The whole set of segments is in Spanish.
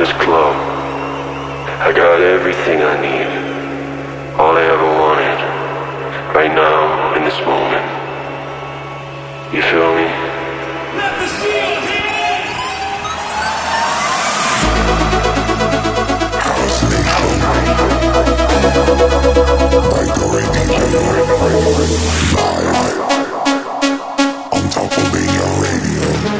this club. I got everything I need. All I ever wanted. Right now, in this moment. You feel me? Let me see your hands! House Nation by Dore DJ live on Top of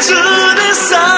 to the sun.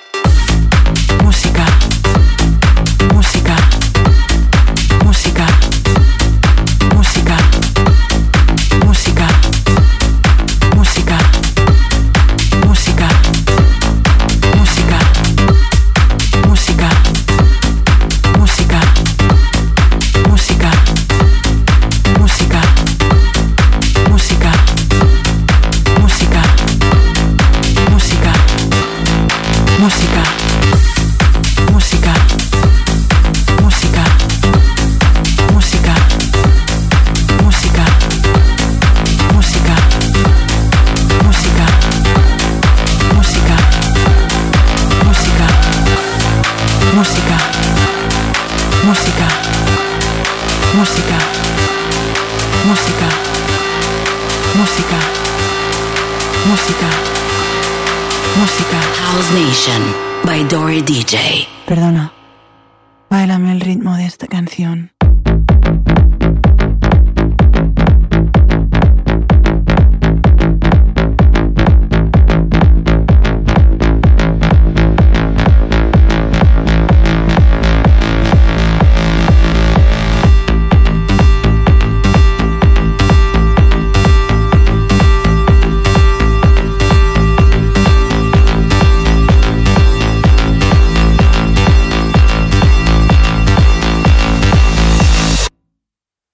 Perdona, bailame el ritmo de esta canción.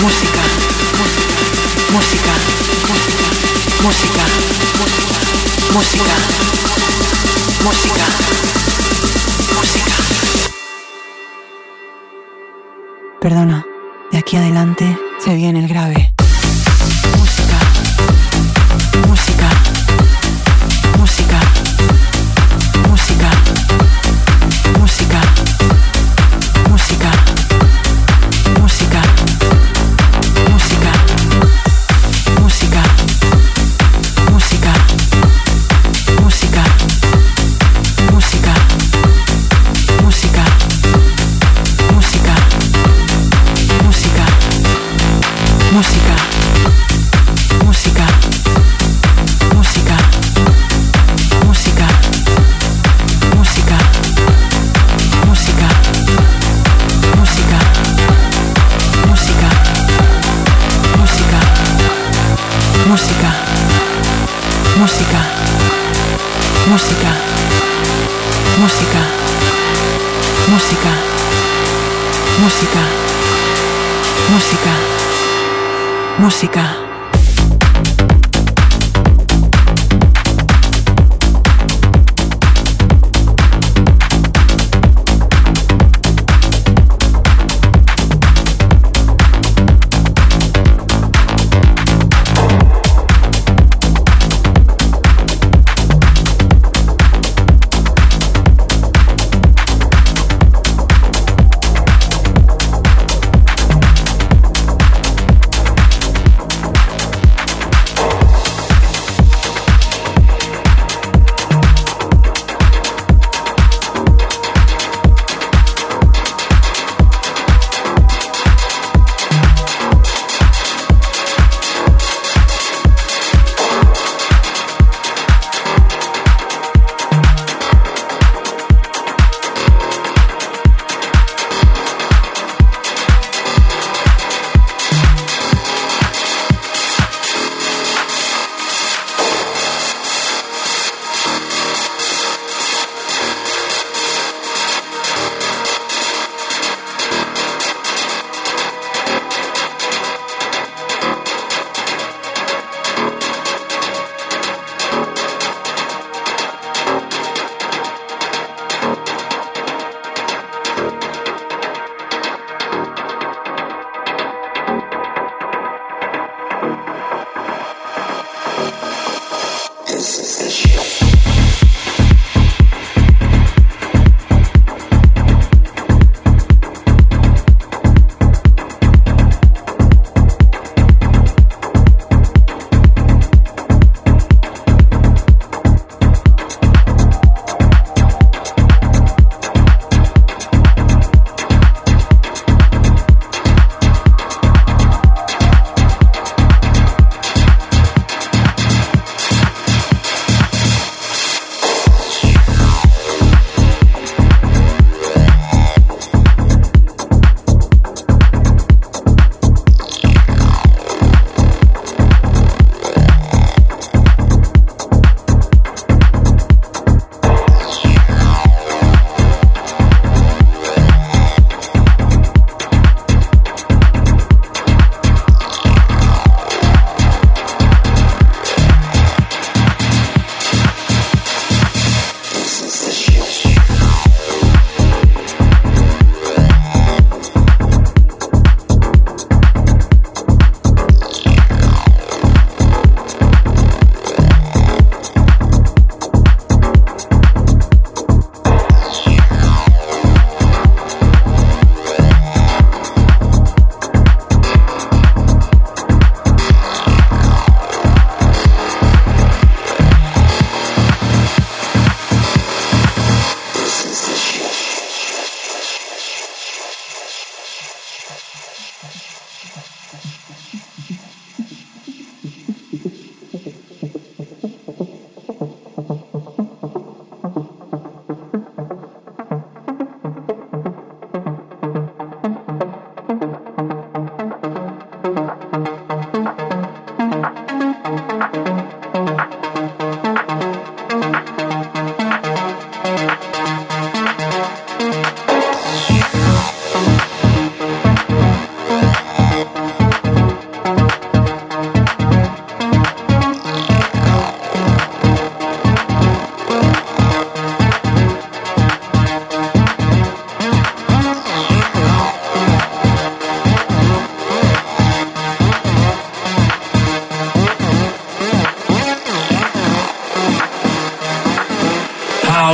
música, música, música, música, música, música. Perdona, de aquí adelante se viene el grave. Música, música.